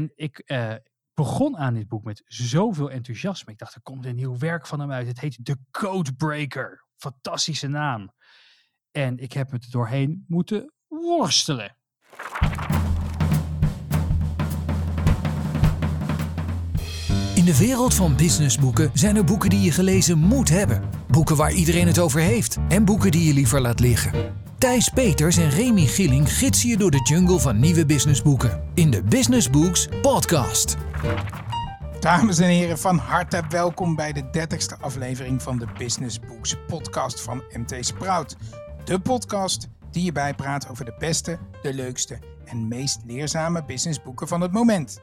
En ik eh, begon aan dit boek met zoveel enthousiasme. Ik dacht, er komt een nieuw werk van hem uit. Het heet The Codebreaker. Fantastische naam. En ik heb me er doorheen moeten worstelen. De wereld van businessboeken zijn er boeken die je gelezen moet hebben. Boeken waar iedereen het over heeft. En boeken die je liever laat liggen. Thijs Peters en Remy Gilling gidsen je door de jungle van nieuwe businessboeken. In de Business Books Podcast. Dames en heren, van harte welkom bij de 30ste aflevering van de Business Books podcast van MT Sprout. De podcast die je bijpraat over de beste, de leukste en meest leerzame businessboeken van het moment.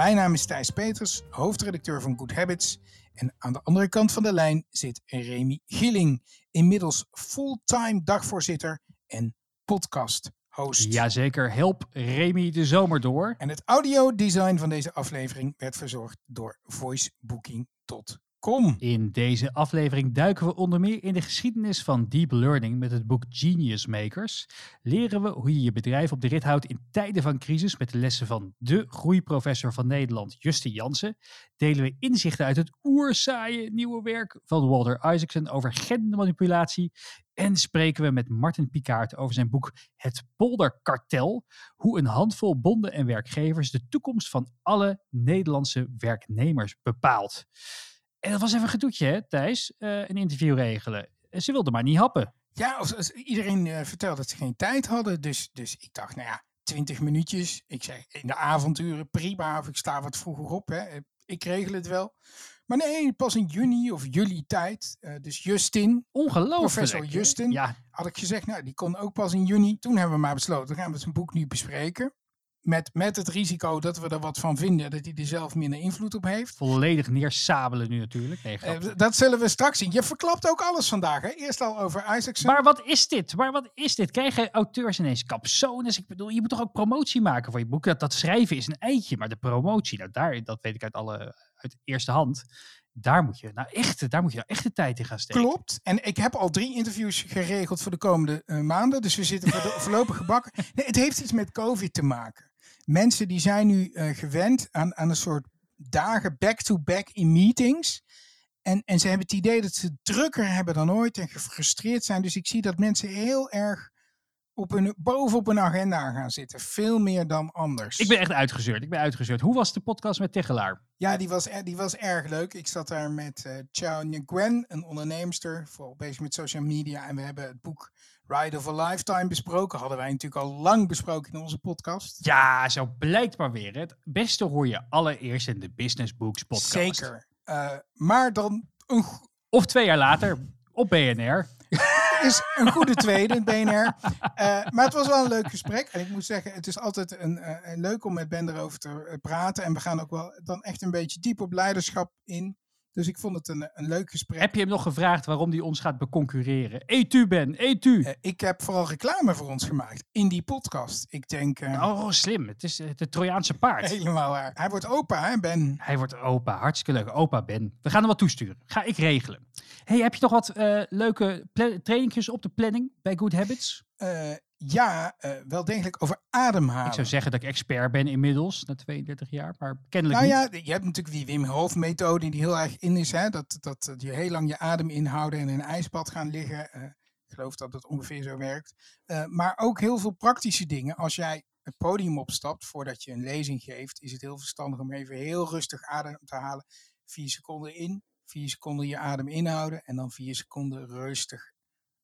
Mijn naam is Thijs Peters, hoofdredacteur van Good Habits. En aan de andere kant van de lijn zit Remy Gilling, inmiddels fulltime dagvoorzitter en podcast host. Jazeker, help Remy de zomer door. En het audiodesign van deze aflevering werd verzorgd door voicebooking.com. In deze aflevering duiken we onder meer in de geschiedenis van deep learning met het boek Genius Makers. Leren we hoe je je bedrijf op de rit houdt in tijden van crisis met de lessen van de groeiprofessor van Nederland, Justin Jansen. Delen we inzichten uit het oersaaie nieuwe werk van Walter Isaacson over gendermanipulatie. En spreken we met Martin Picard over zijn boek Het Polderkartel. Hoe een handvol bonden en werkgevers de toekomst van alle Nederlandse werknemers bepaalt. En dat was even een gedoetje, hè, Thijs? Eh, een interview regelen. Ze wilden maar niet happen. Ja, als, als iedereen uh, vertelde dat ze geen tijd hadden. Dus, dus ik dacht, nou ja, 20 minuutjes. Ik zei in de avonturen prima, of ik sta wat vroeger op. Hè. Ik regel het wel. Maar nee, pas in juni of juli tijd. Uh, dus Justin, Ongelooflijk. professor Justin, Ja, had ik gezegd, nou, die kon ook pas in juni. Toen hebben we maar besloten, dan gaan we zijn boek nu bespreken. Met, met het risico dat we er wat van vinden, dat hij er zelf minder invloed op heeft. volledig neersabelen nu natuurlijk. Nee, Eh, dat zullen we straks zien. Je verklapt ook alles vandaag. Hè? Eerst al over Isaacson. Maar wat is dit? Maar wat is dit? Krijgen auteurs ineens capsones? Ik bedoel, je moet toch ook promotie maken voor je boek? Dat, dat schrijven is een eitje, maar de promotie, nou daar, dat weet ik uit, alle, uit eerste hand. Daar moet je nou echt, daar moet je nou echt de tijd in gaan steken. Klopt. En ik heb al drie interviews geregeld voor de komende eh, maanden. Dus we zitten voor de voorlopig gebakken. Nee, het heeft iets met COVID te maken. Mensen die zijn nu eh, gewend aan, aan een soort dagen back-to-back in meetings. En, en ze hebben het idee dat ze drukker hebben dan ooit en gefrustreerd zijn. Dus ik zie dat mensen heel erg op hun, bovenop een agenda gaan zitten. Veel meer dan anders. Ik ben echt uitgezeurd. Ik ben uitgezeurd. Hoe was de podcast met Tegelaar? Ja, die was, er- die was erg leuk. Ik zat daar met eh Chao Nguyen, een onderneemster, vooral bezig met social media. En we hebben het boek Ride of a Lifetime besproken. Hadden wij natuurlijk al lang besproken in onze podcast. Ja, zo blijkt maar weer. Het beste hoor je allereerst in de Business Books podcast. Zeker. Eh, maar dan een, Of twee jaar later op BNR. is een goede tweede, BNR. Eh, maar het was wel een leuk gesprek. En ik moet zeggen, het is altijd een, eh, leuk om met Ben erover te praten. En we gaan ook wel dan echt een beetje diep op leiderschap in. Dus ik vond het een, een leuk gesprek. Heb je hem nog gevraagd waarom hij ons gaat beconcurreren? Eet u, Ben, eet u. Eh, ik heb vooral reclame voor ons gemaakt in die podcast. Ik denk eh, Oh, slim. Het is het het Trojaanse paard. helemaal waar. Hij wordt opa, hè Ben? Hij wordt opa. Hartstikke leuk. Opa Ben. We gaan hem wat toesturen. Ga ik regelen. hey, heb je nog wat eh, leuke trainingjes op de planning bij Good Habits? Ja, eh, wel degelijk over ademhalen. Ik zou zeggen dat ik expert ben inmiddels, na 32 jaar. Maar kennelijk nou niet. ja, je hebt natuurlijk die Wim Hof methode die heel erg in is. Hè? Dat, dat, dat je heel lang je adem inhouden en in een ijsbad gaan liggen. Eh, ik geloof dat het ongeveer zo werkt. Eh, maar ook heel veel praktische dingen. Als jij het podium opstapt voordat je een lezing geeft, is het heel verstandig om even heel rustig adem te halen. Vier seconden in, vier seconden je adem inhouden en dan vier seconden rustig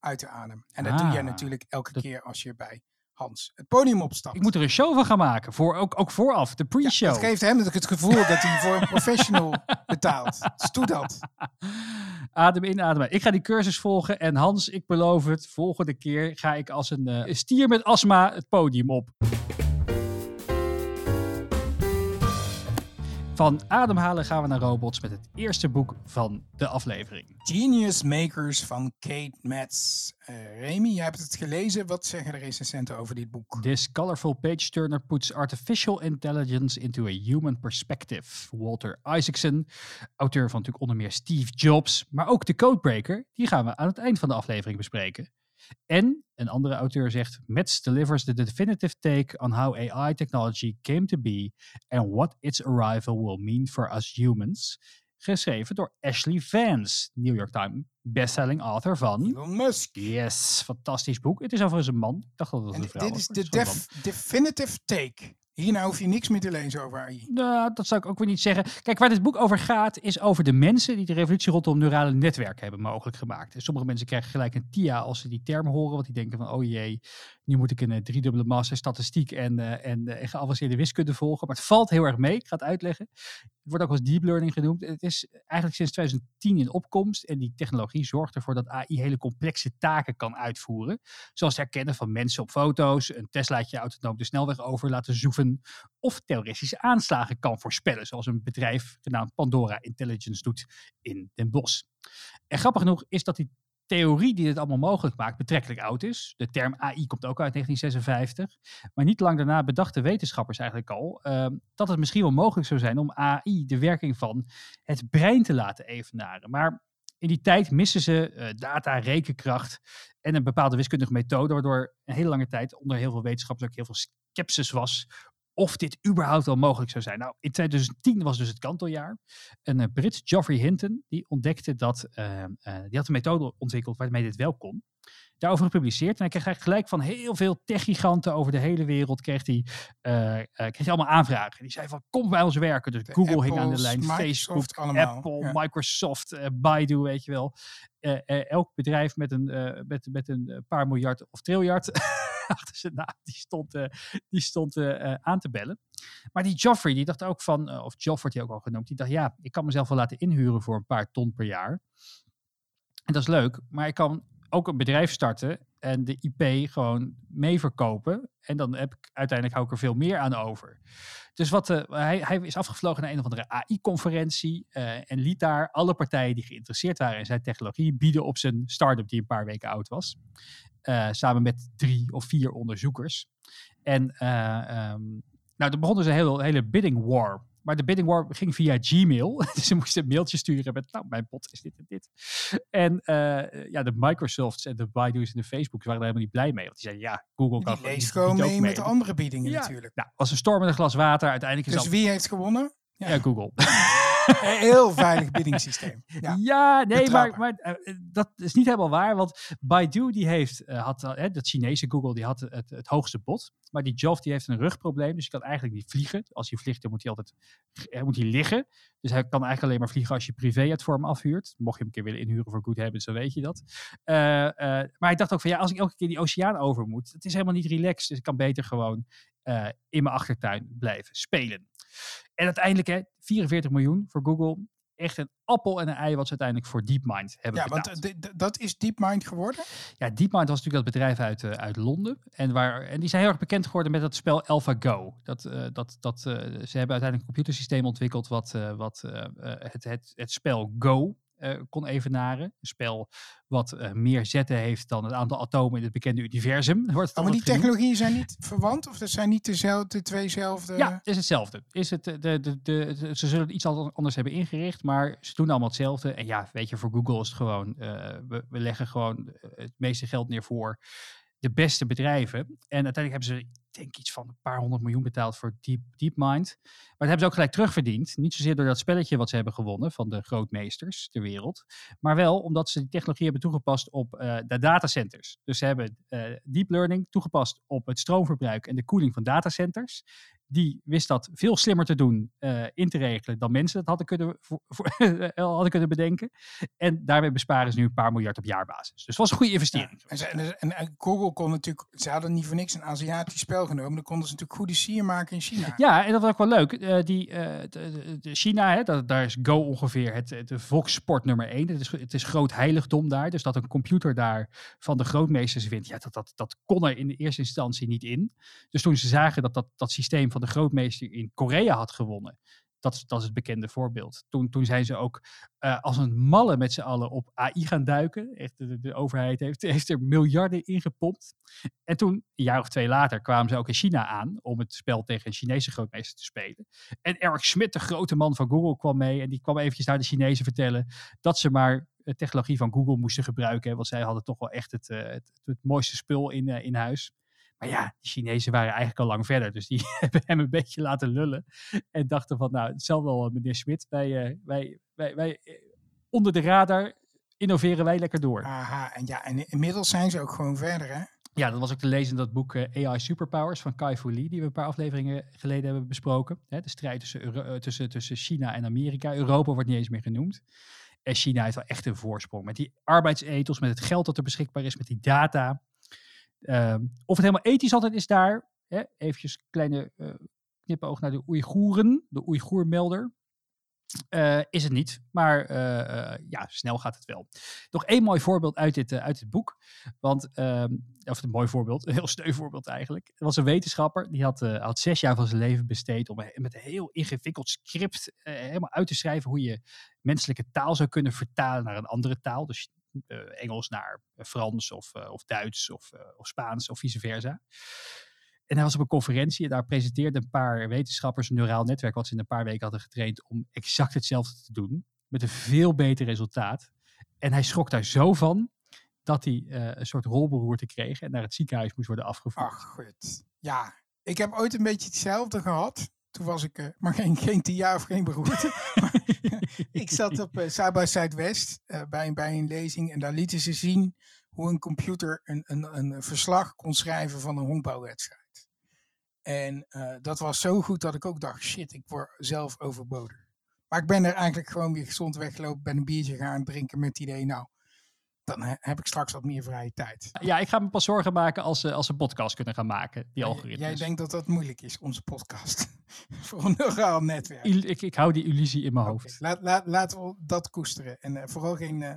uit de adem. En dat doe jij Ah, natuurlijk elke dat- keer als je bij Hans het podium opstapt. Ik moet er een show van gaan maken. Voor, ook, ook vooraf, de Ja, pre-show. dat geeft hem natuurlijk het gevoel dat hij voor een professional betaalt. Dus doe dat. Adem in, adem uit. Ik ga die cursus volgen. En Hans, ik beloof het, volgende keer ga ik als een eh, stier met astma het podium op. Van ademhalen gaan we naar robots met het eerste boek van de aflevering. Genius Makers van Kate Metz. Eh Remy, jij hebt het gelezen. Wat zeggen de recensenten over dit boek? This colorful page turner puts artificial intelligence into a human perspective. Walter Isaacson, auteur van natuurlijk onder meer Steve Jobs, maar ook de Codebreaker, die gaan we aan het eind van de aflevering bespreken. En een andere auteur zegt: Metz delivers the definitive take on how AI technology came to be and what its arrival will mean for us humans. Geschreven door Ashley Vance, New York Times bestselling author van. Elon Musk. Yes, fantastisch boek. Het is overigens een man. Ik dacht dat het En een vrouw dit is was, de def- definitive take. Hierna hoef je niks meer te lezen over AI. Nou, dat zou ik ook weer niet zeggen. Kijk, waar dit boek over gaat, is over de mensen die de revolutie rondom neurale netwerken hebben mogelijk gemaakt. En sommige mensen krijgen gelijk een TIA als ze die term horen, want die denken van, oh jee, nu moet ik een eh, driedubbele master statistiek en, eh, en, eh, geavanceerde wiskunde volgen. Maar het valt heel erg mee. Ik ga het uitleggen. Het wordt ook als deep learning genoemd. Het is eigenlijk sinds 2010 in opkomst en die technologie zorgt ervoor dat AI hele complexe taken kan uitvoeren. Zoals het herkennen van mensen op foto's, een Teslaatje autonoom de snelweg over laten zoeven of terroristische aanslagen kan voorspellen, zoals een bedrijf genaamd Pandora Intelligence doet in Den Bosch. En grappig genoeg is dat die theorie die dit allemaal mogelijk maakt betrekkelijk oud is. De term AI komt ook uit 1956. Maar niet lang daarna bedachten wetenschappers eigenlijk al ehm, dat het misschien wel mogelijk zou zijn om AI de werking van het brein te laten evenaren. Maar in die tijd missen ze eh, data, rekenkracht en een bepaalde wiskundige methode, waardoor een hele lange tijd onder heel veel wetenschappers ook heel veel sceptisch was of dit überhaupt wel mogelijk zou zijn. Nou, in 2010 was dus het kanteljaar. Een uh, Brits, Geoffrey Hinton, die ontdekte dat, uh, uh, die had een methode ontwikkeld waarmee dit wel kon. Daarover gepubliceerd. En hij kreeg eigenlijk gelijk van heel veel techgiganten over de hele wereld, kreeg hij, kreeg hij allemaal aanvragen. Die zei van, kom bij ons werken. Dus De Google Apples, hing aan de lijn, Microsoft, Facebook, allemaal, Apple, ja. Microsoft, Baidu, weet je wel. elk bedrijf met een, met, met een paar miljard of triljard achter zijn naam, die stond, uh, die stond uh, aan te bellen. Maar die Joffrey, die dacht ook van, of Joff wordt hij ook al genoemd, die dacht, ja, ik kan mezelf wel laten inhuren voor een paar ton per jaar. En dat is leuk, maar ik kan ook een bedrijf starten en de IP gewoon mee verkopen. En dan heb ik uiteindelijk hou ik er veel meer aan over. Dus wat, uh, hij, hij is afgevlogen naar een of andere AI-conferentie uh, en liet daar alle partijen die geïnteresseerd waren in zijn technologie bieden op zijn start-up die een paar weken oud was. Uh, samen met drie of vier onderzoekers. En um, nou, er begon dus een hele, hele bidding war. Maar de bidding war ging via Gmail. dus ze moesten een mailtje sturen met, nou, mijn bot is dit en dit. En uh, ja, de Microsofts en de Baidu's en de Facebooks waren daar helemaal niet blij mee. Want die zeiden, ja, Google kan Die leest gewoon mee, mee met de andere biedingen ja. natuurlijk. Nou, was een storm met een glas water. Uiteindelijk is Dus al... wie heeft gewonnen? Ja, ja Google. Een heel veilig biedingssysteem. Ja, ja nee, maar, maar uh, dat is niet helemaal waar. Want Baidu die heeft, uh, had, uh, dat Chinese Google, die had het, het hoogste bod. Maar die Joff die heeft een rugprobleem, dus hij kan eigenlijk niet vliegen. Als hij vliegt, dan moet hij altijd moet hij liggen. Dus hij kan eigenlijk alleen maar vliegen als je privé het voor hem afhuurt. Mocht je hem een keer willen inhuren voor Good Habits, dan weet je dat. Maar hij dacht ook van ja, als ik elke keer die oceaan over moet, het is helemaal niet relaxed. Dus ik kan beter gewoon uh, in mijn achtertuin blijven spelen. En uiteindelijk hè, 44 miljoen voor Google. Echt een appel en een ei wat ze uiteindelijk voor DeepMind hebben ja, betaald. want dat is DeepMind geworden? Ja, DeepMind was natuurlijk dat bedrijf uit, uh, uit Londen. En, waar, en die zijn heel erg bekend geworden met dat spel AlphaGo. Dat, uh, dat, dat, ze hebben uiteindelijk een computersysteem ontwikkeld wat, wat het, het, het spel Go uh, kon evenaren. Een spel wat uh, meer zetten heeft dan het aantal atomen in het bekende universum. Wordt het oh, maar die genoemd. technologieën zijn niet verwant? Of dat zijn niet dezelfde, de tweezelfde? Ja, het is hetzelfde. Is het, de, de, de, de, ze zullen het iets anders hebben ingericht, maar ze doen allemaal hetzelfde. En ja, weet je, voor Google is het gewoon, uh, we, we leggen gewoon het meeste geld neer voor de beste bedrijven. En uiteindelijk hebben ze, denk iets van een paar honderd miljoen betaald voor Deep, DeepMind. Maar dat hebben ze ook gelijk terugverdiend. Niet zozeer door dat spelletje wat ze hebben gewonnen van de grootmeesters ter wereld. Maar wel omdat ze die technologie hebben toegepast op uh, de datacenters. Dus ze hebben uh, deep learning toegepast op het stroomverbruik en de koeling van datacenters. Die wist dat veel slimmer te doen, uh, in te regelen dan mensen dat hadden kunnen, voor, voor, hadden kunnen bedenken. En daarmee besparen ze nu een paar miljard op jaarbasis. Dus het was een goede investering. Ja, en, en, en, Google kon natuurlijk, ze hadden niet voor niks een Aziatisch spel genomen. Dan konden ze natuurlijk goede sier maken in China. Ja, en dat was ook wel leuk. Uh, die, uh, de, de China, hè, dat, daar is Go ongeveer het, de volkssport nummer één. Het is, het is groot heiligdom daar. Dus dat een computer daar van de grootmeesters wint, ja, dat, dat, dat kon er in de eerste instantie niet in. Dus toen ze zagen dat dat, dat systeem van de grootmeester in Korea had gewonnen. Dat, dat is het bekende voorbeeld. Toen, toen zijn ze ook uh, als een malle met z'n allen op AI gaan duiken. Echt, de, overheid heeft, heeft er miljarden ingepompt. En toen, een jaar of twee later, kwamen ze ook in China aan om het spel tegen een Chinese grootmeester te spelen. En Eric Schmidt, de grote man van Google, kwam mee. En die kwam eventjes naar de Chinezen vertellen dat ze maar eh, technologie van Google moesten gebruiken. Want zij hadden toch wel echt het, eh, het, mooiste spul in, eh, in huis. Maar ja, de Chinezen waren eigenlijk al lang verder. Dus die hebben hem een beetje laten lullen. En dachten van, nou, hetzelfde wel, meneer Schmidt. Wij, eh, wij, wij, wij eh, onder de radar innoveren wij lekker door. Aha, en ja, en inmiddels zijn ze ook gewoon verder, hè? Ja, dat was ook te lezen in dat boek eh, AI Superpowers van Kai Fu Lee, die we een paar afleveringen geleden hebben besproken. De strijd tussen, Euro- eh, tussen, tussen China en Amerika. Europa wordt niet eens meer genoemd. En China heeft wel echt een voorsprong. Met die arbeidsethos, met het geld dat er beschikbaar is, met die data. Ehm, of het helemaal ethisch altijd is daar. Hè, eventjes kleine eh knipoog naar de Oeigoeren, de Oeigoermelder. Eh, is het niet, maar eh, ja, snel gaat het wel. Nog één mooi voorbeeld uit dit, uit boek. Want, ehm, of een mooi voorbeeld, een heel sneu voorbeeld eigenlijk. Er was een wetenschapper, die had, had zes jaar van zijn leven besteed om met een heel ingewikkeld script helemaal uit te schrijven hoe je menselijke taal zou kunnen vertalen naar een andere taal. Dus eh, Engels naar Frans of, eh, of Duits of, eh, of Spaans of vice versa. En hij was op een conferentie en daar presenteerden een paar wetenschappers een neuraal netwerk wat ze in een paar weken hadden getraind om exact hetzelfde te doen. Met een veel beter resultaat. En hij schrok daar zo van dat hij eh, een soort rolberoerte kreeg en naar het ziekenhuis moest worden afgevoerd. Ach, goed. Ja, ik heb ooit een beetje hetzelfde gehad. Toen was ik, eh, maar geen, geen tien jaar of geen beroerte. ik zat op uh, South by Southwest eh, bij, bij een lezing en daar lieten ze zien hoe een computer een, een, een verslag kon schrijven van een honkbalwedstrijd. En eh, dat was zo goed dat ik ook dacht, shit, ik word zelf overbodig. Maar ik ben er eigenlijk gewoon weer gezond weggelopen, ben een biertje gaan drinken met het idee, nou, dan he- heb ik straks wat meer vrije tijd. Ja, ik ga me pas zorgen maken als ze, als ze een podcast kunnen gaan maken, die algoritmes. Jij denkt dat dat moeilijk is, onze podcast. Voor een neuraal netwerk. Ik, ik hou die illusie in mijn hoofd. laat, laat, laten we dat koesteren. En eh, vooral geen, eh,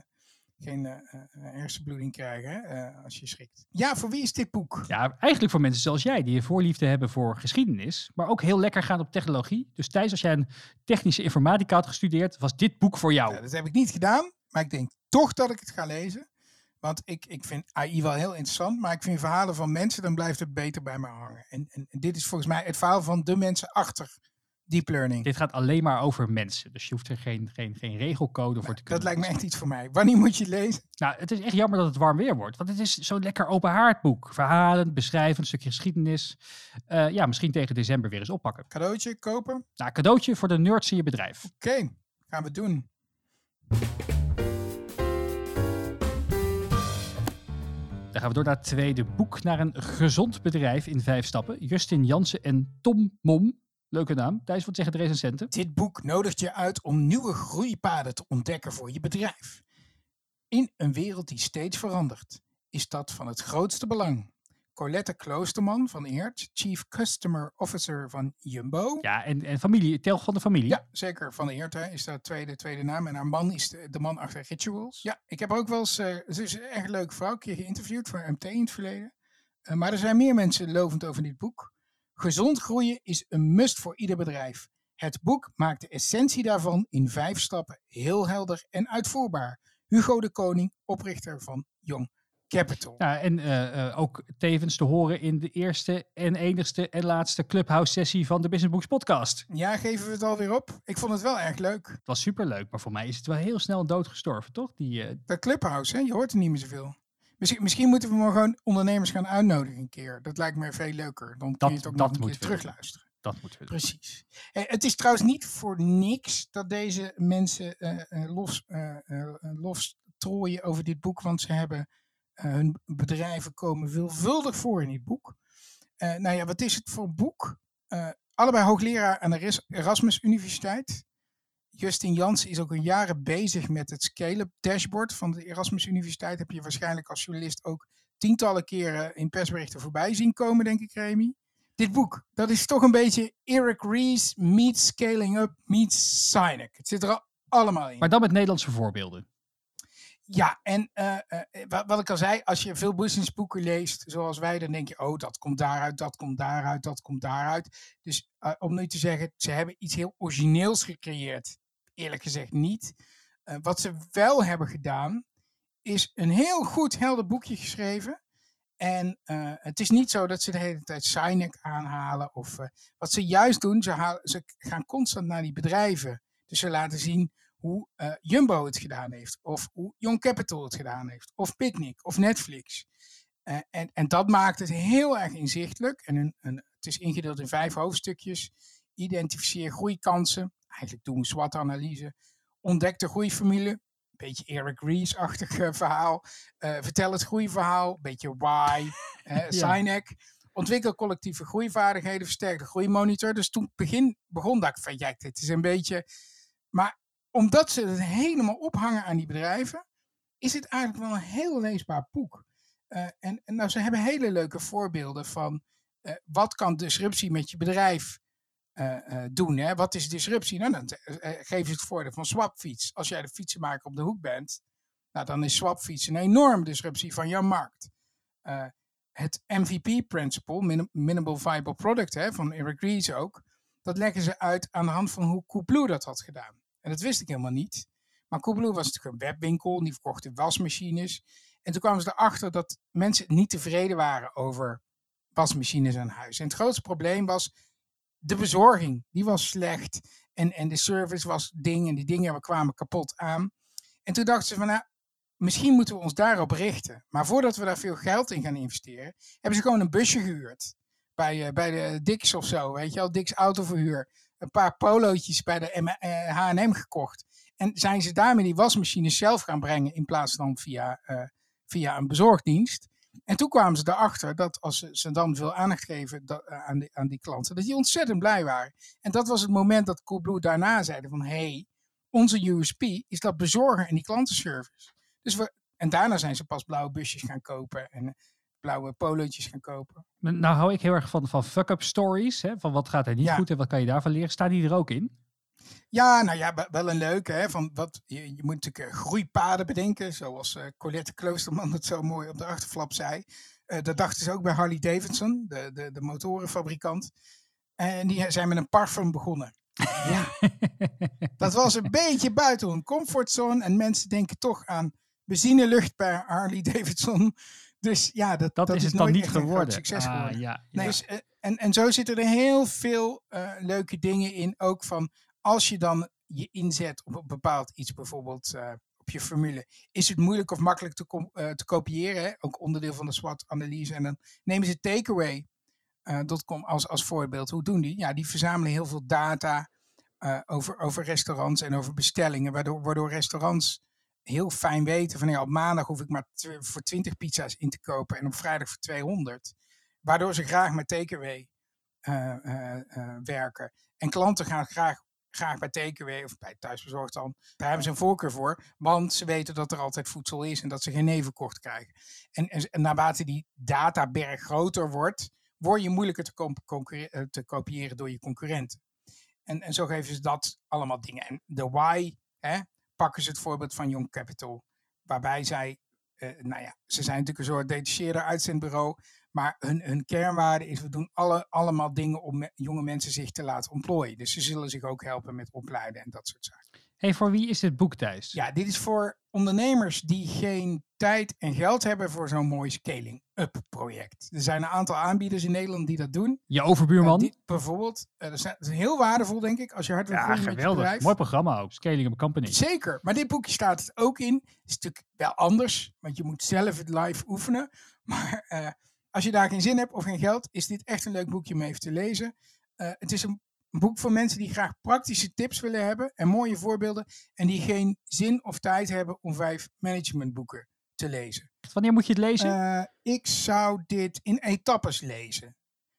geen eh, hersenbloeding krijgen als je schrikt. Ja, voor wie is dit boek? Ja, eigenlijk voor mensen zoals jij, die een voorliefde hebben voor geschiedenis, maar ook heel lekker gaan op technologie. Dus Thijs, als jij een technische informatica had gestudeerd, was dit boek voor jou. Ja, dat heb ik niet gedaan, maar ik denk toch dat ik het ga lezen. Want ik, ik vind AI wel heel interessant, maar ik vind verhalen van mensen, dan blijft het beter bij me hangen. En, en, en dit is volgens mij het verhaal van de mensen achter deep learning. Dit gaat alleen maar over mensen, dus je hoeft er geen, geen, geen regelcode voor te kunnen. Dat lijkt me echt iets voor mij. Wanneer moet je het lezen? Nou, het is echt jammer dat het warm weer wordt, want het is zo'n lekker open haard boek. Verhalen, beschrijvend, een stukje geschiedenis. Eh, ja, misschien tegen december weer eens oppakken. Cadeautje kopen? Nou, cadeautje voor de nerds in je bedrijf. Oké, gaan we doen. Dan gaan we door naar het tweede boek, naar een gezond bedrijf in vijf stappen. Justin Jansen en Tom Mom. Leuke naam. Thijs, wat zeggen de recensenten? Dit boek nodigt je uit om nieuwe groeipaden te ontdekken voor je bedrijf. In een wereld die steeds verandert, is dat van het grootste belang. Colette Kloosterman van Eert, Chief Customer Officer van Jumbo. Ja, en, en familie, tel van de familie. Ja, zeker. Van Eert hè, is dat tweede, tweede naam. En haar man is de, de man achter Rituals. Ja, ik heb ook wel eens... ze is een echt leuke vrouw. Een keer geïnterviewd voor MT in het verleden. Eh, maar er zijn meer mensen lovend over dit boek. Gezond groeien is een must voor ieder bedrijf. Het boek maakt de essentie daarvan in vijf stappen heel helder en uitvoerbaar. Hugo de Koning, oprichter van Young Capital. Ja, en eh, eh, ook tevens te horen in de eerste en enigste en laatste Clubhouse sessie van de Business Books podcast. Ja, geven we het alweer op? Ik vond het wel erg leuk. Het was superleuk, maar voor mij is het wel heel snel doodgestorven, toch? Die, eh, Dat Clubhouse, hè? je hoort er niet meer zoveel. Misschien, misschien moeten we maar gewoon ondernemers gaan uitnodigen een keer. Dat lijkt me veel leuker. Dan kun Dat- je het ook nog een keer terugluisteren. dat moeten we doen. Precies. Eh, het is trouwens niet voor niks dat deze mensen los, los strooien over dit boek. Want ze hebben hun bedrijven komen veelvuldig voor in dit boek. Eh, nou ja, wat is het voor boek? Eh, allebei hoogleraar aan de Eras- Erasmus Universiteit. Justin Jans is ook een jaren bezig met het Scale-up dashboard van de Erasmus Universiteit. Heb je waarschijnlijk als journalist ook tientallen keren in persberichten voorbij zien komen, denk ik, Remy. Dit boek, dat is toch een beetje Eric Ries meets Scaling Up meets Sinek. Het zit er al allemaal in. Maar dan met Nederlandse voorbeelden. Ja, en eh, eh, wat, wat ik al zei, als je veel businessboeken leest, zoals wij, dan denk je, oh, dat komt daaruit, dat komt daaruit, dat komt daaruit. Dus eh, om nu te zeggen, ze hebben iets heel origineels gecreëerd, eerlijk gezegd niet. Eh, wat ze wel hebben gedaan, is een heel goed helder boekje geschreven. En eh, het is niet zo dat ze de hele tijd Sinek aanhalen. Of eh, wat ze juist doen, ze gaan constant naar die bedrijven. Dus ze laten zien hoe eh, Jumbo het gedaan heeft, of hoe Young Capital het gedaan heeft, of Picnic, of Netflix. Eh, en, en dat maakt het heel erg inzichtelijk. En een, een, het is ingedeeld in vijf hoofdstukjes. Identificeer groeikansen. Eigenlijk doen we SWOT-analyse. Ontdek de groeiformule. Een beetje Eric Ries-achtig eh, verhaal. vertel het groeiverhaal. Een beetje why. Sinek. Ontwikkel collectieve groeivaardigheden. Versterk de groeimonitor. Dus toen begin, begon dat ik van, ja, dit is een beetje... Maar omdat ze het helemaal ophangen aan die bedrijven, is het eigenlijk wel een heel leesbaar boek. Uh, en, nou, ze hebben hele leuke voorbeelden van uh, wat kan disruptie met je bedrijf uh, doen. Hè? Wat is disruptie? Nou, dan geef je het voordeel van swapfiets. Als jij de fietsenmaker op de hoek bent, nou, dan is swapfiets een enorme disruptie van jouw markt. het MVP-principle, Minimal Viable Product, hè, van Eric Ries ook, dat leggen ze uit aan de hand van hoe Coolblue dat had gedaan. Dat wist ik helemaal niet. Maar Coolblue was natuurlijk een webwinkel, die verkochte wasmachines. En toen kwamen ze erachter dat mensen niet tevreden waren over wasmachines aan huis. En het grootste probleem was de bezorging. Die was slecht. En, en de service was ding. En die dingen kwamen kapot aan. En toen dachten ze van, nou, misschien moeten we ons daarop richten. Maar voordat we daar veel geld in gaan investeren, hebben ze gewoon een busje gehuurd. Bij, uh, bij de Dix of zo, weet je wel, Dix Autoverhuur een paar polootjes bij de H&M gekocht. En zijn ze daarmee die wasmachines zelf gaan brengen in plaats van via, uh, via een bezorgdienst. En toen kwamen ze erachter dat als ze, ze dan veel aandacht geven dat, uh, aan, die, aan die klanten, dat die ontzettend blij waren. En dat was het moment dat Coolblue daarna zeiden van, hé, hey, onze USP is dat bezorgen en die klantenservice. Dus we, en daarna zijn ze pas blauwe busjes gaan kopen en blauwe polootjes gaan kopen. Nou hou ik heel erg van, van fuck-up stories. Hè? Van wat gaat er niet goed en wat kan je daarvan leren. Staan die er ook in? Ja, nou ja, wel een leuke. Hè? Van wat, je, je moet natuurlijk uh, groeipaden bedenken. Zoals uh, Colette Kloosterman het zo mooi op de achterflap zei. Uh, dat dachten ze ook bij Harley Davidson, de, de, de motorenfabrikant. En die zijn met een parfum begonnen. ja, dat was een beetje buiten hun comfortzone. En mensen denken toch aan benzinelucht bij Harley Davidson. Dus ja, dat, dat, dat is het dan niet geworden. Succes ah, geworden. Ja, nee, dus, uh, en, en zo zitten er heel veel uh, leuke dingen in. Ook van als je dan je inzet op een bepaald iets, bijvoorbeeld uh, op je formule, is het moeilijk of makkelijk te, te kopiëren. Hè? Ook onderdeel van de SWOT-analyse. En dan nemen ze takeaway.com als, als voorbeeld. Hoe doen die? Ja, die verzamelen heel veel data over, over restaurants en over bestellingen, waardoor, waardoor restaurants heel fijn weten van ja, op maandag hoef ik maar voor 20 pizza's in te kopen en op vrijdag voor 200. Waardoor ze graag met takeaway uh, uh, uh, werken. En klanten gaan graag, graag bij takeaway of bij thuisbezorgd dan. Daar hebben ze een voorkeur voor, want ze weten dat er altijd voedsel is en dat ze geen nevenkort krijgen. En, en, en naarmate die databerg groter wordt, word je moeilijker te, te kopiëren door je concurrenten. En, en zo geven ze dat allemaal dingen. En de why, hè, pakken ze het voorbeeld van Young Capital, waarbij zij, uh, nou ja, ze zijn natuurlijk een soort detacheerder uitzendbureau, maar hun, hun kernwaarde is, we doen alle, allemaal dingen om jonge mensen zich te laten ontplooien. Dus ze zullen zich ook helpen met opleiden en dat soort zaken. Hey, voor wie is dit boek, Thijs? Ja, dit is voor ondernemers die geen tijd en geld hebben voor zo'n mooi scaling-up project. Er zijn een aantal aanbieders in Nederland die dat doen. Je overbuurman? Uh, die, bijvoorbeeld. Uh, dat, is heel waardevol, denk ik, als je hard wil ja, geweldig. Mooi programma ook. Scaling Up Company. Zeker. Maar dit boekje staat het ook in. Het is natuurlijk wel anders, want je moet zelf het live oefenen. Maar uh, als je daar geen zin hebt of geen geld, is dit echt een leuk boekje om even te lezen. het is een een boek voor mensen die graag praktische tips willen hebben en mooie voorbeelden en die geen zin of tijd hebben om vijf managementboeken te lezen. Wanneer moet je het lezen? Uh, ik zou dit in etappes lezen.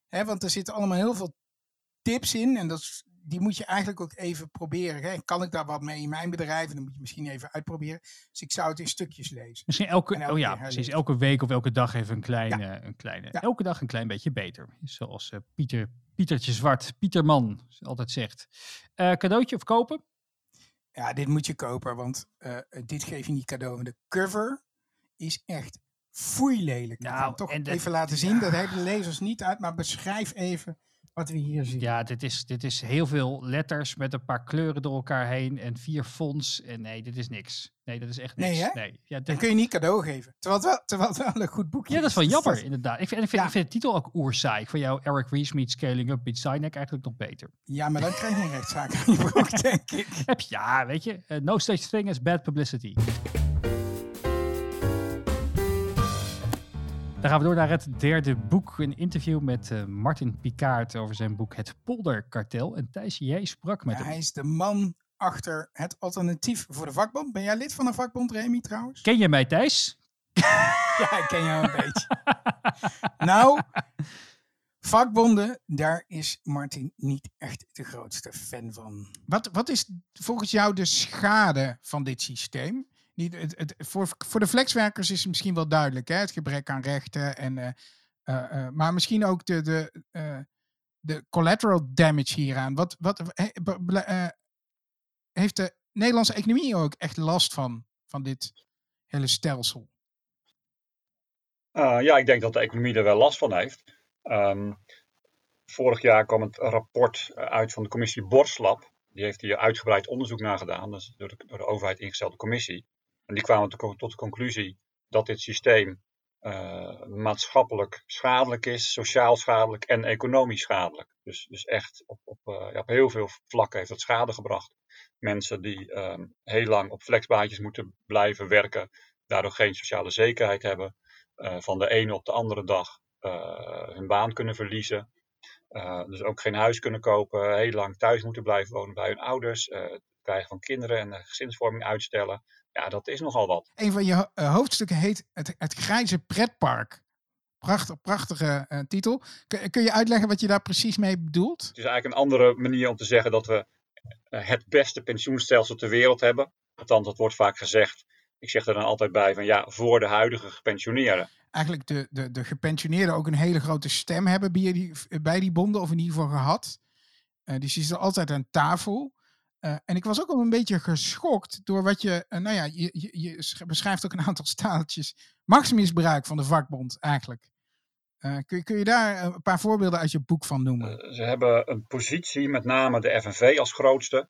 Hè, want er zitten allemaal heel veel tips in en dat, die moet je eigenlijk ook even proberen. Hè. Kan ik daar wat mee in mijn bedrijf? En dan moet je misschien even uitproberen. Dus ik zou het in stukjes lezen. Misschien elke, elke oh ja, precies, elke week of elke dag even een kleine, ja. een kleine ja. elke dag een klein beetje beter. Zoals uh, Pieter Pietertje Zwart, Pieterman, altijd zegt. Uh, cadeautje of kopen? Ja, dit moet je kopen, want uh, dit geef je niet cadeau. De cover is echt foei lelijk. Nou, toch en even laten zien. Ja. Dat hebben de lezers niet uit, maar beschrijf even wat we hier zien. Ja, dit is, dit is heel veel letters met een paar kleuren door elkaar heen en vier fonts. En nee, dit is niks. Nee, dat is echt Nee, niks. hè? Nee, Ja, Dat dit- kun je niet cadeau geven. Terwijl het wel, terwijl het wel een goed boekje ja, dat is wel jammer, inderdaad. Ik vind, ik vind, Ja. ik vind de titel ook oerzaai. Ik vind jou Eric Ries meets Scaling Up meets Sinek eigenlijk nog beter. Ja, maar dan krijg je een rechtszaak aan je broek, denk ik. Ja, weet je, eh, no such thing as bad publicity. Dan gaan we door naar het derde boek. Een interview met eh, Martin Picard over zijn boek Het Polderkartel. En Thijs, jij sprak met Ja, hem. hij is de man achter het alternatief voor de vakbond. Ben jij lid van een vakbond, Remy, trouwens? Ken je mij, Thijs? Ja, ik ken jou een beetje. Nou, vakbonden, daar is Martin niet echt de grootste fan van. Wat, wat is volgens jou de schade van dit systeem? Het, het, voor, voor de flexwerkers is het misschien wel duidelijk, hè? het gebrek aan rechten. En, eh, eh, eh, maar misschien ook de, de, de collateral damage hieraan. Wat, wat, he- heeft de Nederlandse economie ook echt last van, van dit hele stelsel? Ja, ik denk dat de economie er wel last van heeft. Um, vorig jaar kwam het rapport uit van de commissie Borslab. Die heeft hier uitgebreid onderzoek naar gedaan. Dat is door de, door de overheid ingestelde commissie. En die kwamen tot, de conclusie dat dit systeem uh, maatschappelijk schadelijk is, sociaal schadelijk en economisch schadelijk. Dus, dus echt op, op, ja, op heel veel vlakken heeft dat schade gebracht. Mensen die um, heel lang op flexbaantjes moeten blijven werken, daardoor geen sociale zekerheid hebben. Uh, van de ene op de andere dag hun baan kunnen verliezen. Dus ook geen huis kunnen kopen, heel lang thuis moeten blijven wonen bij hun ouders. het krijgen van kinderen en gezinsvorming uitstellen. Ja, dat is nogal wat. Een van je hoofdstukken heet Het, het Grijze Pretpark. Prachtig, prachtige titel. Kun, kun je uitleggen wat je daar precies mee bedoelt? Het is eigenlijk een andere manier om te zeggen dat we het beste pensioenstelsel ter wereld hebben. Althans, dat wordt vaak gezegd. Ik zeg er dan altijd bij van ja, voor de huidige gepensioneerden. Eigenlijk de, de, de gepensioneerden ook een hele grote stem hebben bij die, bij die bonden, of in ieder geval gehad. Uh, die zitten altijd aan tafel. Uh, en ik was ook al een beetje geschokt door wat je, uh, nou ja, je, je, je, beschrijft ook een aantal staaltjes machtsmisbruik van de vakbond eigenlijk. Uh, kun, kun, je daar een paar voorbeelden uit je boek van noemen? ze hebben een positie, met name de FNV als grootste.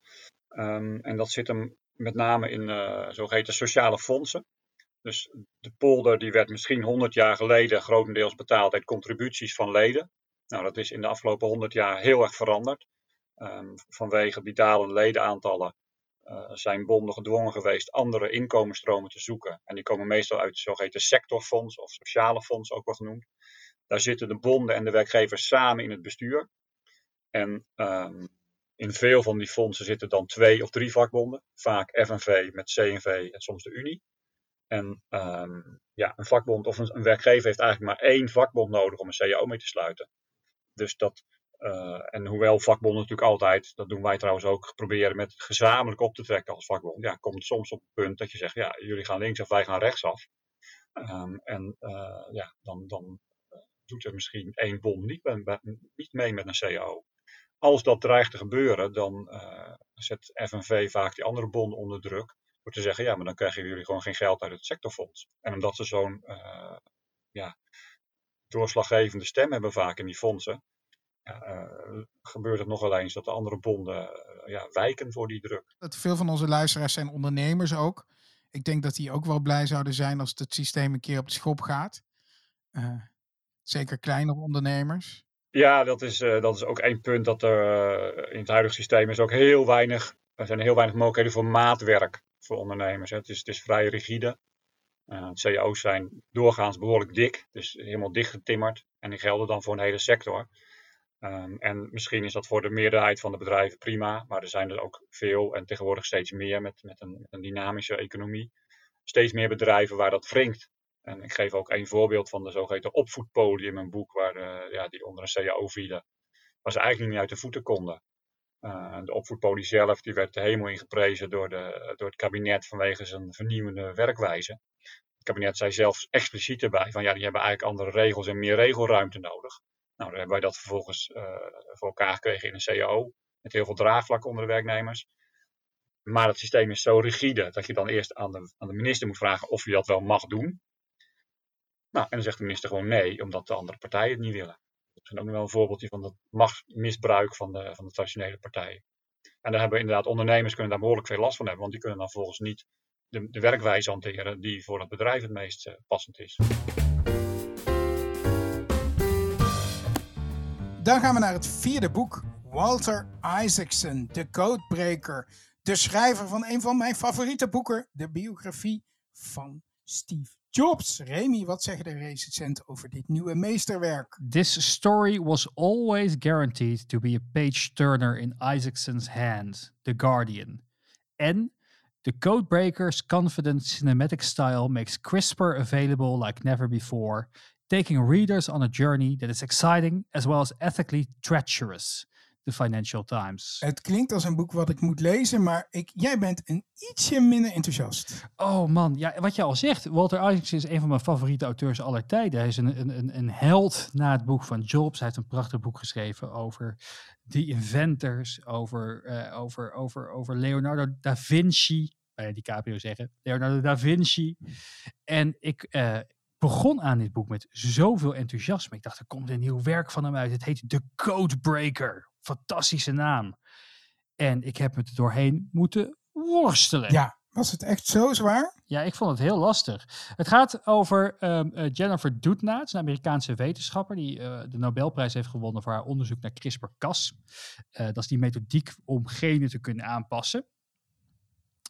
Um, en dat zit hem met name in zogeheten sociale fondsen. Dus de polder die werd misschien 100 jaar geleden grotendeels betaald uit contributies van leden. Nou, dat is in de afgelopen 100 jaar heel erg veranderd. Um, vanwege die dalende ledenaantallen uh, zijn bonden gedwongen geweest andere inkomensstromen te zoeken. En die komen meestal uit het zogeheten sectorfonds of sociale fonds ook wel genoemd. Daar zitten de bonden en de werkgevers samen in het bestuur. En um, in veel van die fondsen zitten dan twee of drie vakbonden. Vaak FNV met CNV en soms de Unie. En um, ja, een vakbond of een, een, werkgever heeft eigenlijk maar één vakbond nodig om een CAO mee te sluiten. Dus dat, en hoewel vakbonden natuurlijk altijd, dat doen wij trouwens ook, proberen met gezamenlijk op te trekken als vakbond. Ja, komt soms op het punt dat je zegt, ja, jullie gaan linksaf, wij gaan rechtsaf. Um, en uh, ja, dan, dan doet er misschien één bond niet, niet mee met een CAO als dat dreigt te gebeuren, dan uh, zet FNV vaak die andere bonden onder druk. Door te zeggen, ja, maar dan krijgen jullie gewoon geen geld uit het sectorfonds. En omdat ze zo'n ja, doorslaggevende stem hebben vaak in die fondsen, gebeurt het nogal eens dat de andere bonden ja, wijken voor die druk. Dat veel van onze luisteraars zijn ondernemers ook. Ik denk dat die ook wel blij zouden zijn als het systeem een keer op de schop gaat. zeker kleinere ondernemers. Ja, dat is, uh, dat is ook één punt dat er uh, in het huidige systeem is ook heel weinig, er zijn heel weinig mogelijkheden voor maatwerk voor ondernemers. Hè. Het, is, het is vrij rigide. CAO's zijn doorgaans behoorlijk dik, dus helemaal dichtgetimmerd. En die gelden dan voor een hele sector. Um, en misschien is dat voor de meerderheid van de bedrijven prima, maar er zijn er ook veel en tegenwoordig steeds meer met, met, een, een dynamische economie. Steeds meer bedrijven waar dat wringt. En ik geef ook een voorbeeld van de zogeheten opvoedpolie in mijn boek, waar de, ja, die onder een CAO vielen, waar ze eigenlijk niet uit de voeten konden. Uh, de opvoedpolie zelf die werd de hemel ingeprezen door, de, door het kabinet vanwege zijn vernieuwende werkwijze. Het kabinet zei zelfs expliciet erbij van ja, die hebben eigenlijk andere regels en meer regelruimte nodig. Nou, dan hebben wij dat vervolgens uh, voor elkaar gekregen in een CAO, met heel veel draagvlak onder de werknemers. Maar het systeem is zo rigide dat je dan eerst aan de, aan de minister moet vragen of je dat wel mag doen. Nou, en dan zegt de minister gewoon nee, omdat de andere partijen het niet willen. Misschien ook nog wel een voorbeeldje van het machtsmisbruik van de, van de traditionele partijen. En daar hebben inderdaad ondernemers kunnen daar behoorlijk veel last van hebben, want die kunnen dan volgens niet de, de werkwijze hanteren die voor het bedrijf het meest uh, passend is. Dan gaan we naar het vierde boek. Walter Isaacson, de Codebreaker. De schrijver van een van mijn favoriete boeken, de biografie van Steve Jobs. Remy, wat zeggen de recensenten over dit nieuwe meesterwerk? This story was always guaranteed to be a page turner in Isaacson's hand, The Guardian. En the Codebreaker's confident cinematic style makes CRISPR available like never before, taking readers on a journey that is exciting as well as ethically treacherous. The Financial Times. Het klinkt als een boek wat ik moet lezen, maar ik, jij bent een ietsje minder enthousiast. Oh man, ja, wat je al zegt, Walter Isaacson is een van mijn favoriete auteurs aller tijden. Hij is een, een, een held na het boek van Jobs. Hij heeft een prachtig boek geschreven over The Inventors, over, uh, over, over, over Leonardo da Vinci. Bij DiCaprio zeggen, Leonardo da Vinci. En ik, uh, begon aan dit boek met zoveel enthousiasme. Ik dacht, er komt een nieuw werk van hem uit. Het heet The Codebreaker. Fantastische naam. En ik heb me er doorheen moeten worstelen. Ja, was het echt zo zwaar? Ja, ik vond het heel lastig. Het gaat over um, Jennifer Doudna, een Amerikaanse wetenschapper die uh, de Nobelprijs heeft gewonnen voor haar onderzoek naar CRISPR-Cas. Uh, dat is die methodiek om genen te kunnen aanpassen.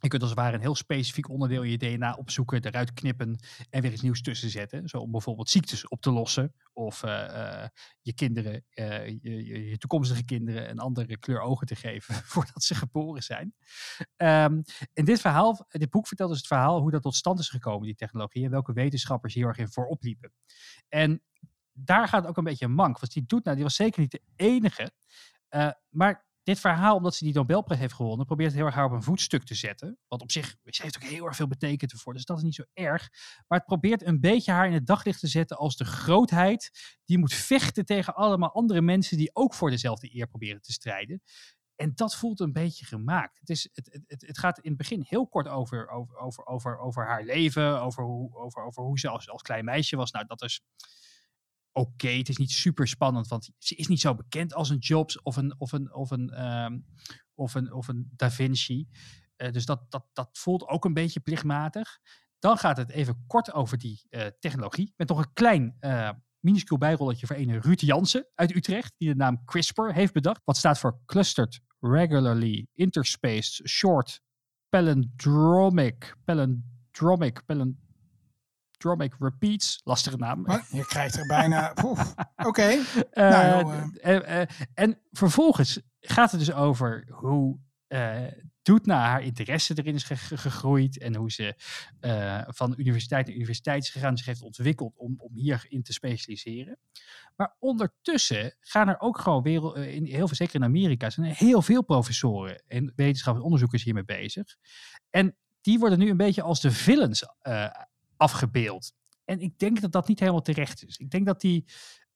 Je kunt als het ware een heel specifiek onderdeel in je DNA opzoeken, eruit knippen en weer iets nieuws tussen zetten. Zo om bijvoorbeeld ziektes op te lossen. Of uh, uh, je kinderen, uh, je, je, toekomstige kinderen een andere kleur ogen te geven voordat ze geboren zijn. Um, in dit verhaal, dit boek vertelt dus het verhaal hoe dat tot stand is gekomen, die technologie. En welke wetenschappers hier erg in voorop liepen. En daar gaat ook een beetje een mank. Want die doet nou, die was zeker niet de enige. maar dit verhaal, omdat ze die Nobelprijs heeft gewonnen, probeert het heel erg haar op een voetstuk te zetten. Wat op zich, ze heeft ook heel erg veel betekend ervoor, dus dat is niet zo erg. Maar het probeert een beetje haar in het daglicht te zetten als de grootheid die moet vechten tegen allemaal andere mensen die ook voor dezelfde eer proberen te strijden. En dat voelt een beetje gemaakt. Het, is, het, het, het gaat in het begin heel kort over, over, over, over, over haar leven, over hoe, over, over hoe ze als, als klein meisje was. Nou, dat is oké. Het is niet super spannend, want ze is niet zo bekend als een Jobs of een, of een, of een, um, of een, of een Da Vinci. Uh, dus dat, dat, dat voelt ook een beetje plichtmatig. Dan gaat het even kort over die uh, technologie. Met nog een klein uh, minuscuul bijrolletje voor een Ruud Jansen uit Utrecht. Die de naam CRISPR heeft bedacht. Wat staat voor Clustered Regularly Interspaced Short Palindromic. Palindromic. Palindromic Dromic Repeats. Lastige naam. Maar je krijgt er bijna... Oké. Okay. Uh, nou, uh. en vervolgens gaat het dus over hoe doet naar haar interesse erin is gegroeid en hoe ze van universiteit naar universiteit is gegaan, zich heeft ontwikkeld om, om hierin te specialiseren. Maar ondertussen gaan er ook gewoon wereld, in heel veel, zeker in Amerika, zijn er heel veel professoren en wetenschappers en onderzoekers hiermee bezig. En die worden nu een beetje als de villains uh, afgebeeld. En ik denk dat dat niet helemaal terecht is. Ik denk dat hij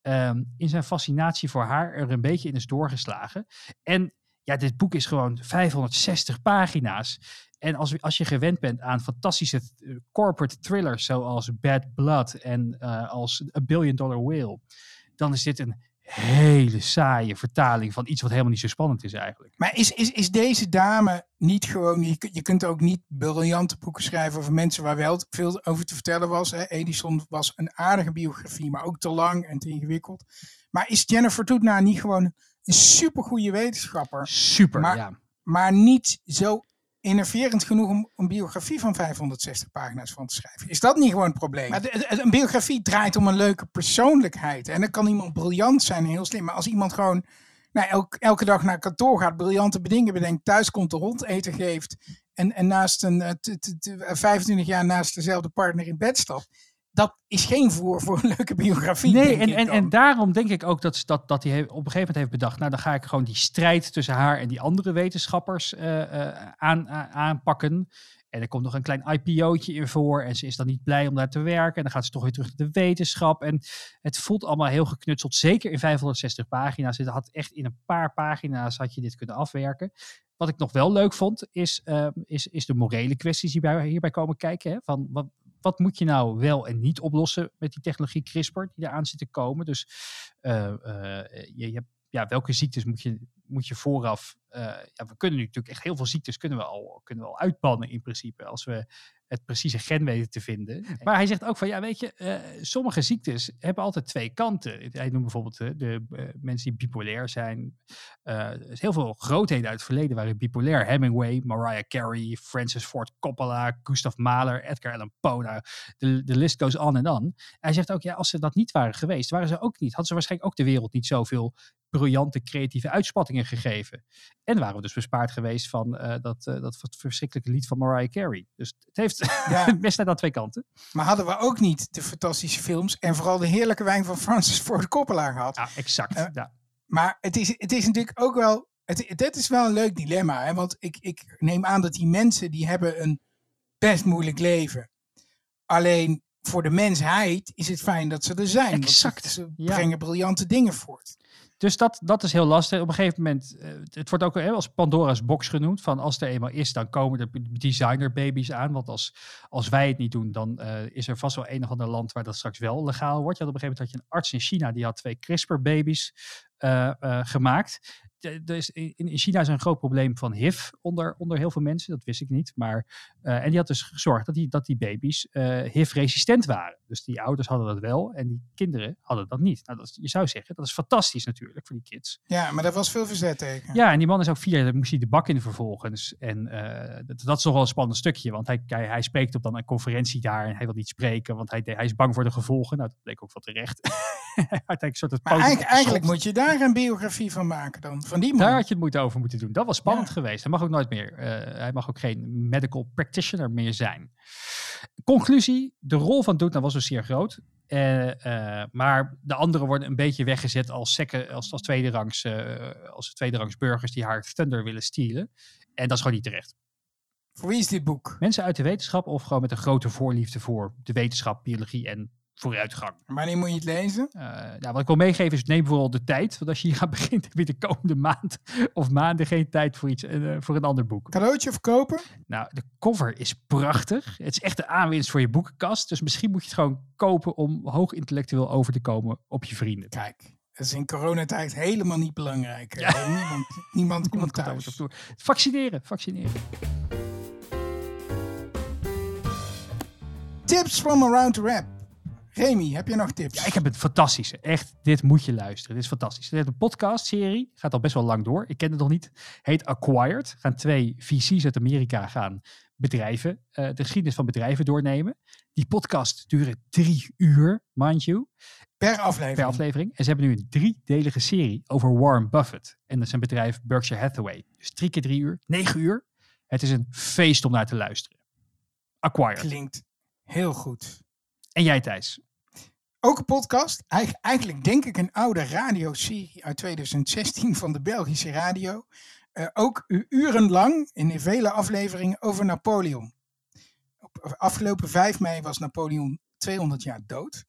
um, in zijn fascinatie voor haar er een beetje in is doorgeslagen. En ja, dit boek is gewoon 560 pagina's. En als, als je gewend bent aan fantastische eh, corporate thrillers zoals Bad Blood en uh, als A Billion Dollar Whale, dan is dit een hele saaie vertaling van iets wat helemaal niet zo spannend is eigenlijk. Maar is, is, is deze dame niet gewoon, je, je kunt ook niet briljante boeken schrijven over mensen waar wel veel over te vertellen was. Hè? Edison was een aardige biografie, maar ook te lang en te ingewikkeld. Maar is Jennifer Doudna niet gewoon een supergoeie wetenschapper? Super, maar, ja. Maar niet zo innoverend genoeg om een biografie van 560 pagina's van te schrijven. Is dat niet gewoon het probleem? Maar een biografie draait om een leuke persoonlijkheid. En dan kan iemand briljant zijn en heel slim. Maar als iemand gewoon nou, elke, dag naar kantoor gaat, briljante bedingen bedenkt, thuis komt de hond eten geeft en, en naast een, 25 jaar naast dezelfde partner in bed stapt dat is geen voer voor een leuke biografie. Nee, en, en, en daarom denk ik ook dat, dat, dat hij op een gegeven moment heeft bedacht. Nou, dan ga ik gewoon die strijd tussen haar en die andere wetenschappers uh, uh, aan, aanpakken. En er komt nog een klein IPO'tje in voor. En ze is dan niet blij om daar te werken. En dan gaat ze toch weer terug naar de wetenschap. En het voelt allemaal heel geknutseld. Zeker in 560 pagina's. Het had echt in een paar pagina's had je dit kunnen afwerken. Wat ik nog wel leuk vond, is, uh, is, is de morele kwesties die bij, hierbij komen kijken. Hè? Van, wat, wat moet je nou wel en niet oplossen met die technologie CRISPR die eraan zit te komen? Dus uh, je, je hebt ja, welke ziektes moet je, moet je vooraf. Uh, ja, we kunnen nu natuurlijk echt heel veel ziektes kunnen we al, kunnen we al uitbannen in principe. Als we het precieze gen weten te vinden. Maar hij zegt ook van ja, weet je, uh, sommige ziektes hebben altijd twee kanten. Hij noemt bijvoorbeeld uh, de mensen die bipolair zijn. er is heel veel grootheden uit het verleden waren bipolair. Hemingway, Mariah Carey, Francis Ford Coppola, Gustav Mahler, Edgar Allan Poe. Nou, de, de list goes on en on. Hij zegt ook ja, als ze dat niet waren geweest, waren ze ook niet. Hadden ze waarschijnlijk ook de wereld niet zoveel briljante creatieve uitspattingen gegeven. En waren we dus bespaard geweest van uh, dat, uh, dat verschrikkelijke lied van Mariah Carey. Dus het heeft ja. best net aan twee kanten. Maar hadden we ook niet de fantastische films en vooral de heerlijke wijn van Francis Ford Coppola gehad? Ja, exact. Uh, ja. Maar het is, het is natuurlijk ook wel, het, het is wel een leuk dilemma. Hè? Want ik, ik neem aan dat die mensen die hebben een best moeilijk leven. Alleen voor de mensheid is het fijn dat ze er zijn. Exact. Ze brengen briljante dingen voort. Dus dat, dat is heel lastig. Op een gegeven moment, uh, het wordt ook als Pandora's box genoemd. Van als er eenmaal is, dan komen er designer baby's aan. Want als, als wij het niet doen, dan uh, is er vast wel een of ander land waar dat straks wel legaal wordt. Je had op een gegeven moment had je een arts in China, die had twee CRISPR baby's uh, gemaakt dus in, China is een groot probleem van HIV onder, onder heel veel mensen. Dat wist ik niet. Maar, uh, en die had dus gezorgd dat die, dat die baby's uh, HIV-resistent waren. Dus die ouders hadden dat wel en die kinderen hadden dat niet. Nou, dat, je zou zeggen, dat is fantastisch natuurlijk voor die kids. Ja, maar daar was veel verzet tegen. Ja, en die man is ook vier jaar, moest hij de bak in vervolgens. En uh, dat, dat, is nog wel een spannend stukje. Want hij, hij, hij, spreekt op dan een conferentie daar en hij wil niet spreken. Want hij, hij is bang voor de gevolgen. Nou, dat bleek ook wel terecht. soort maar eigenlijk, eigenlijk moet je daar een biografie van maken dan van die man. Daar had je het moeten over moeten doen. Dat was spannend geweest. Hij mag ook nooit meer. Uh, hij mag ook geen medical practitioner meer zijn. Conclusie: de rol van Doetner was dus zeer groot. Uh, uh, maar de anderen worden een beetje weggezet als, second, als, als, tweederangs, als tweederangs burgers die haar thunder willen stelen. En dat is gewoon niet terecht. Voor wie is dit boek? Mensen uit de wetenschap of gewoon met een grote voorliefde voor de wetenschap, biologie en vooruitgang. Wanneer moet je het lezen? Uh, nou, wat ik wil meegeven is neem bijvoorbeeld de tijd. Want als je hier gaat beginnen, heb je de komende maand of maanden geen tijd voor, iets, uh, voor een ander boek. Cadeautje verkopen? Nou, de cover is prachtig. Het is echt de aanwinst voor je boekenkast. Dus misschien moet je het gewoon kopen om hoog intellectueel over te komen op je vrienden. Kijk. Dat is in coronatijd helemaal niet belangrijk. Ja. Niemand, niemand komt thuis. Vaccineren, vaccineren. Tips from around the web. Remy, heb je nog tips? Ja, ik heb het fantastische. Echt, dit moet je luisteren. Dit is fantastisch. Dit is een podcast-serie. Gaat al best wel lang door. Ik ken het nog niet. Heet Acquired. Gaan twee VC's uit Amerika gaan bedrijven, uh, de geschiedenis van bedrijven doornemen. Die podcast duren drie uur, mind you. Per aflevering. Per aflevering. En ze hebben nu een driedelige serie over Warren Buffett. En dat een bedrijf Berkshire Hathaway. Dus drie keer drie uur, negen uur. Het is een feest om naar te luisteren. Acquired. Klinkt heel goed. En jij Thijs? Ook een podcast. Eigenlijk denk ik een oude radioserie uit 2016 van de Belgische radio. Uh, ook urenlang in vele afleveringen over Napoleon. Op afgelopen 5 mei was Napoleon 200 jaar dood.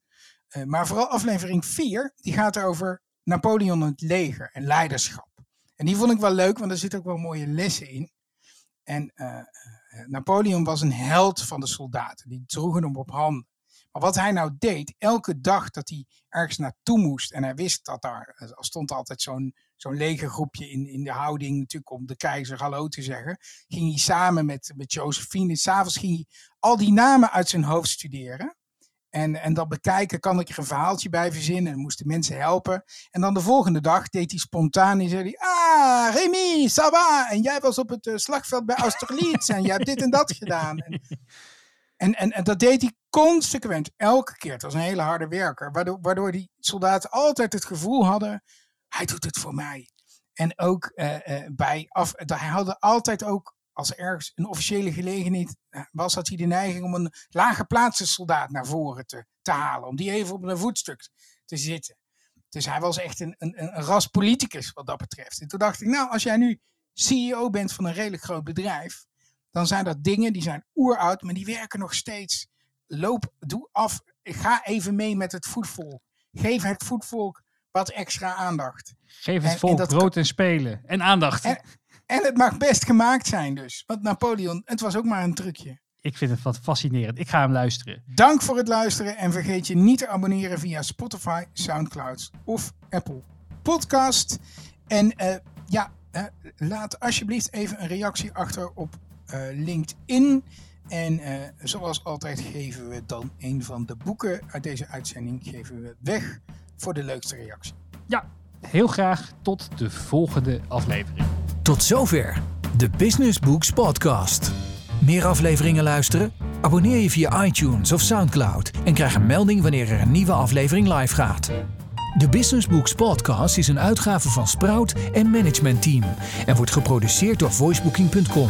Uh, maar vooral aflevering 4, die gaat over Napoleon en het leger en leiderschap. En die vond ik wel leuk, want er zitten ook wel mooie lessen in. En Napoleon was een held van de soldaten. Die droegen hem op handen. Maar wat hij nou deed, elke dag dat hij ergens naartoe moest, en hij wist dat daar, er stond altijd zo'n zo'n legergroepje in, in de houding natuurlijk om de keizer hallo te zeggen, ging hij samen met, met Josephine, s'avonds ging hij al die namen uit zijn hoofd studeren. En, en dat bekijken, kan ik er een verhaaltje bij verzinnen. En moesten mensen helpen. En dan de volgende dag deed hij spontaan. En zei hij, ah, Remy, ça va. En jij was op het uh, slagveld bij Austerlitz. en jij hebt dit en dat gedaan. En, en, en, en, dat deed hij consequent, elke keer. Het was een hele harde werker. Waardoor, waardoor die soldaten altijd het gevoel hadden, hij doet het voor mij. En ook uh, uh, bij af, hij had altijd ook, als er ergens een officiële gelegenheid was, had hij de neiging om een laaggeplaatste soldaat naar voren te, te halen. Om die even op een voetstuk te zitten. Dus hij was echt een, een, een ras politicus wat dat betreft. En toen dacht ik, nou, als jij nu CEO bent van een redelijk groot bedrijf, dan zijn dat dingen die zijn oeroud, maar die werken nog steeds. Loop, doe af, ga even mee met het voetvolk. Geef het voetvolk wat extra aandacht. Geef het en, volk en brood en spelen en aandacht. En, en, het mag best gemaakt zijn dus. Want Napoleon, het was ook maar een trucje. Ik vind het wat fascinerend. Ik ga hem luisteren. Dank voor het luisteren en vergeet je niet te abonneren via Spotify, Soundcloud of Apple Podcast. En uh, ja, uh, laat alsjeblieft even een reactie achter op LinkedIn. En zoals altijd geven we dan een van de boeken uit deze uitzending geven we weg voor de leukste reactie. Ja, heel graag tot de volgende aflevering. Tot zover de Business Books Podcast. Meer afleveringen luisteren? Abonneer je via iTunes of SoundCloud en krijg een melding wanneer er een nieuwe aflevering live gaat. De Business Books Podcast is een uitgave van Sprout en Management Team en wordt geproduceerd door voicebooking.com.